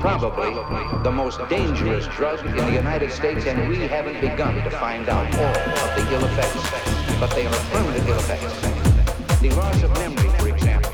probably the most dangerous drug in the United States, and we haven't begun to find out all of the ill effects, but they are permanent ill effects. The loss of memory I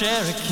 Cherokee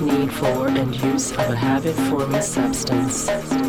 Need for and use of a habit forming substance.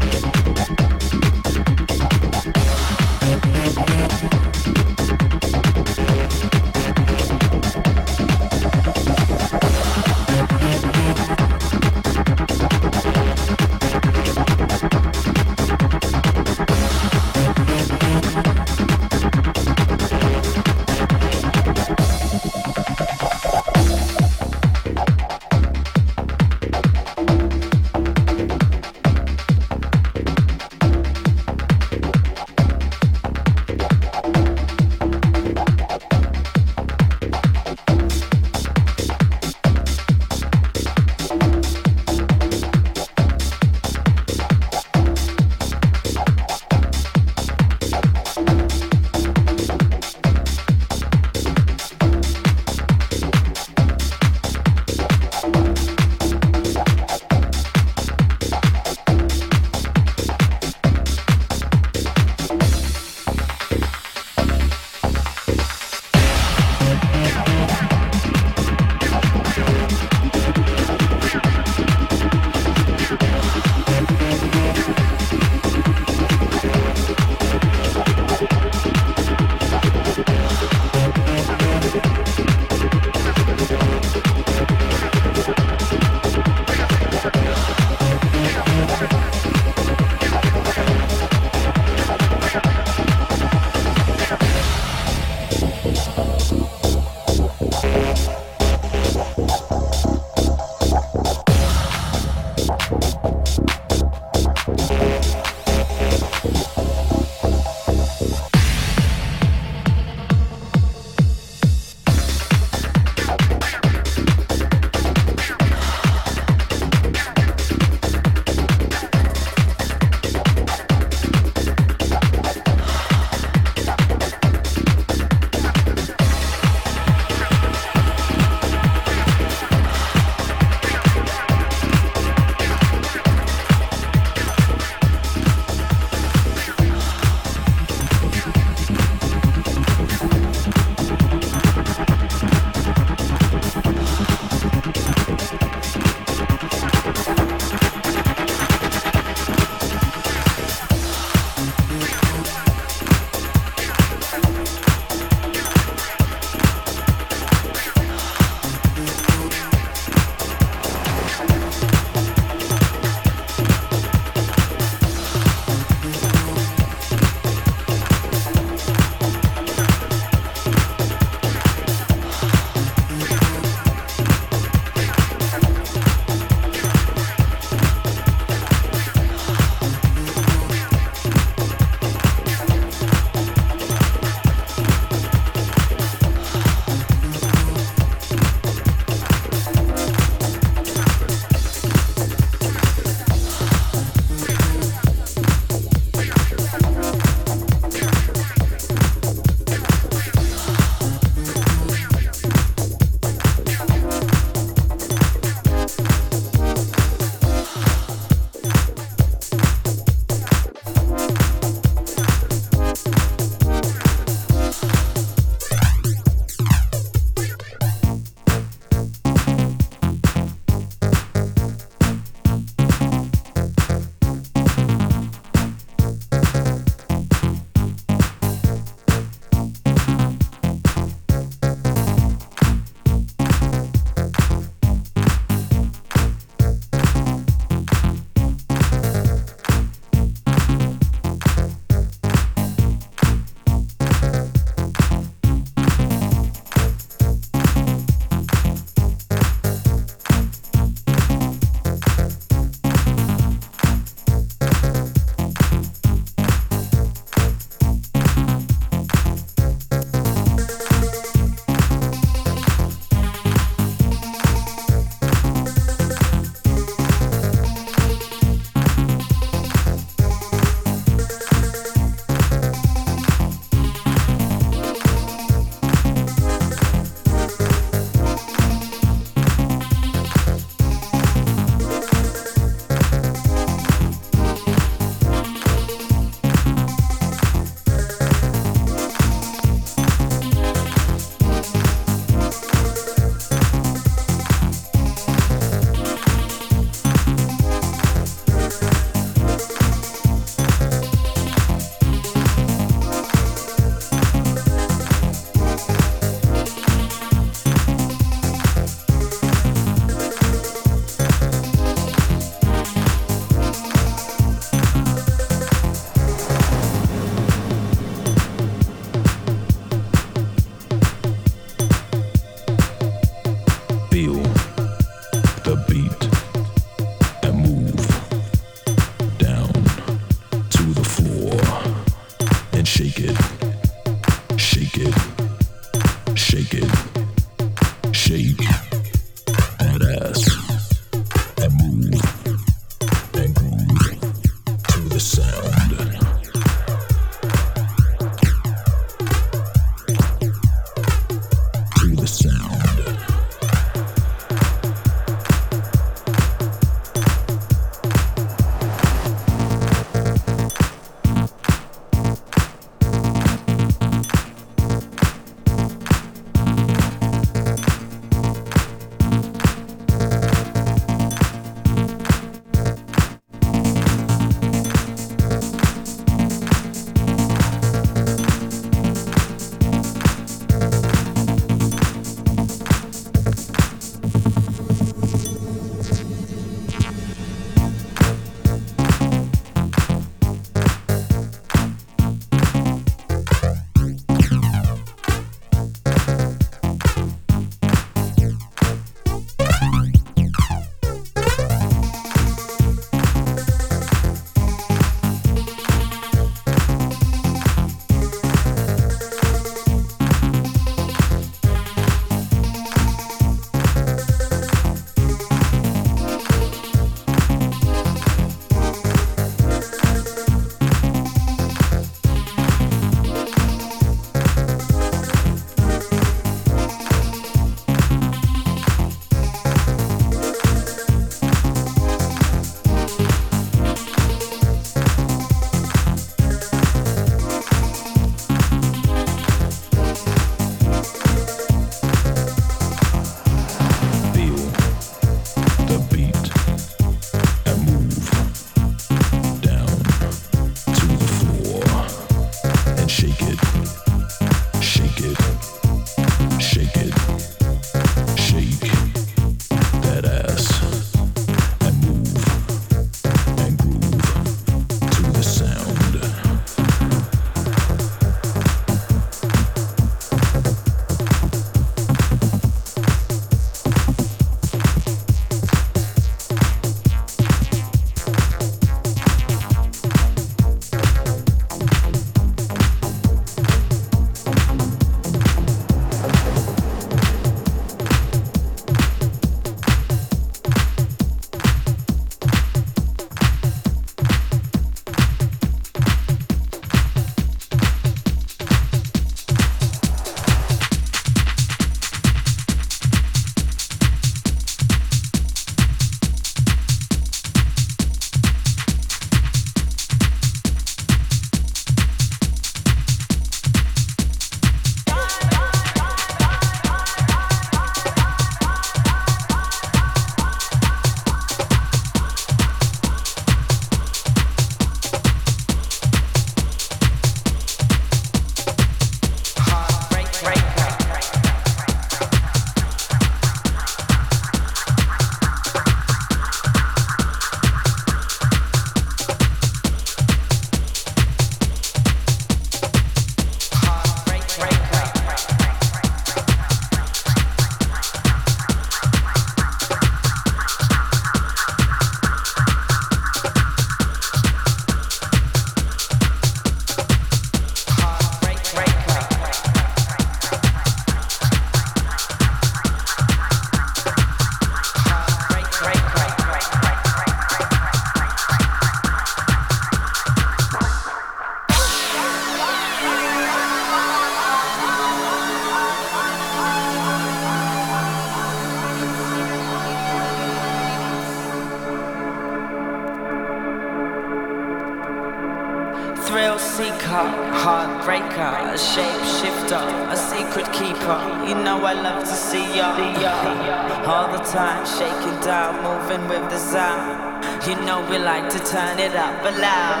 up aloud.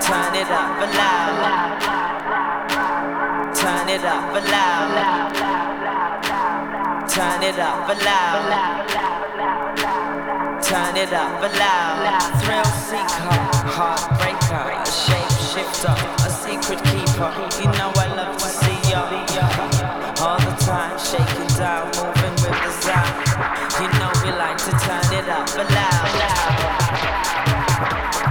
Turn it up aloud. Turn it up aloud. Turn it up aloud. Turn it up aloud. Thrill seeker, heartbreaker, a shape shifter, a secret keeper. You know I love to see ya all the time, shaking down, moving with the sound. You know we like to turn it up aloud.